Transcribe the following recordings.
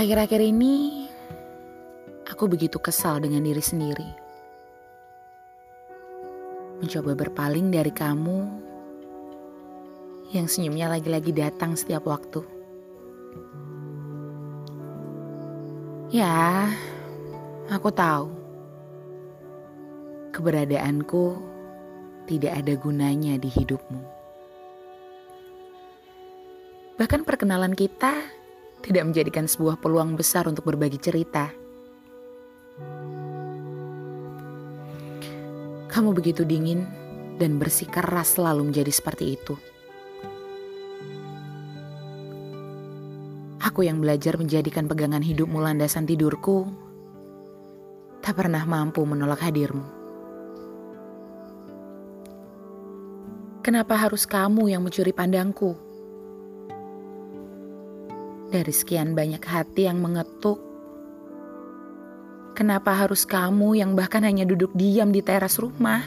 Akhir-akhir ini aku begitu kesal dengan diri sendiri. Mencoba berpaling dari kamu yang senyumnya lagi-lagi datang setiap waktu. Ya, aku tahu keberadaanku tidak ada gunanya di hidupmu. Bahkan perkenalan kita tidak menjadikan sebuah peluang besar untuk berbagi cerita. Kamu begitu dingin dan bersikeras selalu menjadi seperti itu. Aku yang belajar menjadikan pegangan hidupmu landasan tidurku, tak pernah mampu menolak hadirmu. Kenapa harus kamu yang mencuri pandangku? Dari sekian banyak hati yang mengetuk, kenapa harus kamu yang bahkan hanya duduk diam di teras rumah?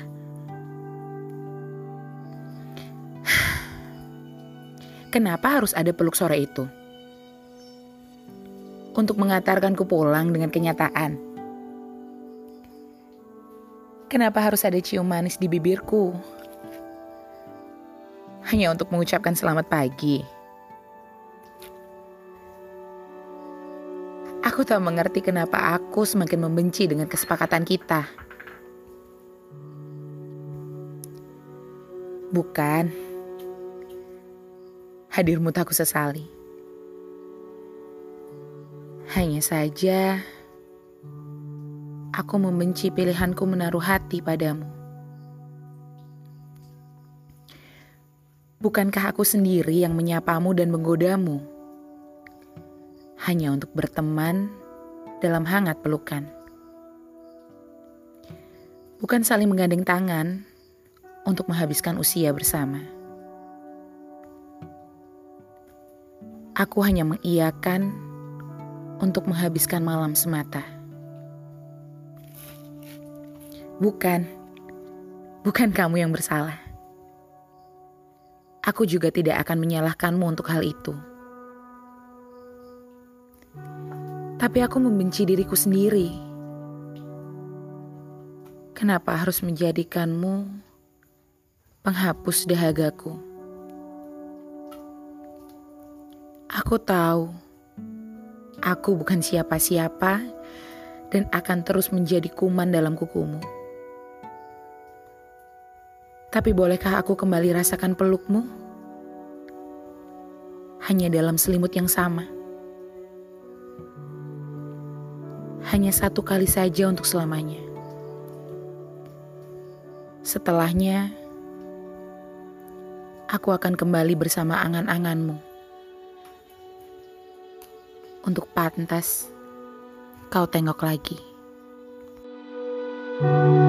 Kenapa harus ada peluk sore itu? Untuk mengantarkanku pulang dengan kenyataan. Kenapa harus ada cium manis di bibirku? Hanya untuk mengucapkan selamat pagi. Aku tak mengerti kenapa aku semakin membenci dengan kesepakatan kita. Bukan. Hadirmu tak aku sesali. Hanya saja, aku membenci pilihanku menaruh hati padamu. Bukankah aku sendiri yang menyapamu dan menggodamu? Hanya untuk berteman dalam hangat pelukan. Bukan saling menggandeng tangan untuk menghabiskan usia bersama. Aku hanya mengiyakan untuk menghabiskan malam semata. Bukan, bukan kamu yang bersalah. Aku juga tidak akan menyalahkanmu untuk hal itu. Tapi aku membenci diriku sendiri. Kenapa harus menjadikanmu penghapus dahagaku? Aku tahu aku bukan siapa-siapa dan akan terus menjadi kuman dalam kukumu. Tapi bolehkah aku kembali rasakan pelukmu? Hanya dalam selimut yang sama. Hanya satu kali saja untuk selamanya. Setelahnya, aku akan kembali bersama angan-anganmu. Untuk pantas, kau tengok lagi. thank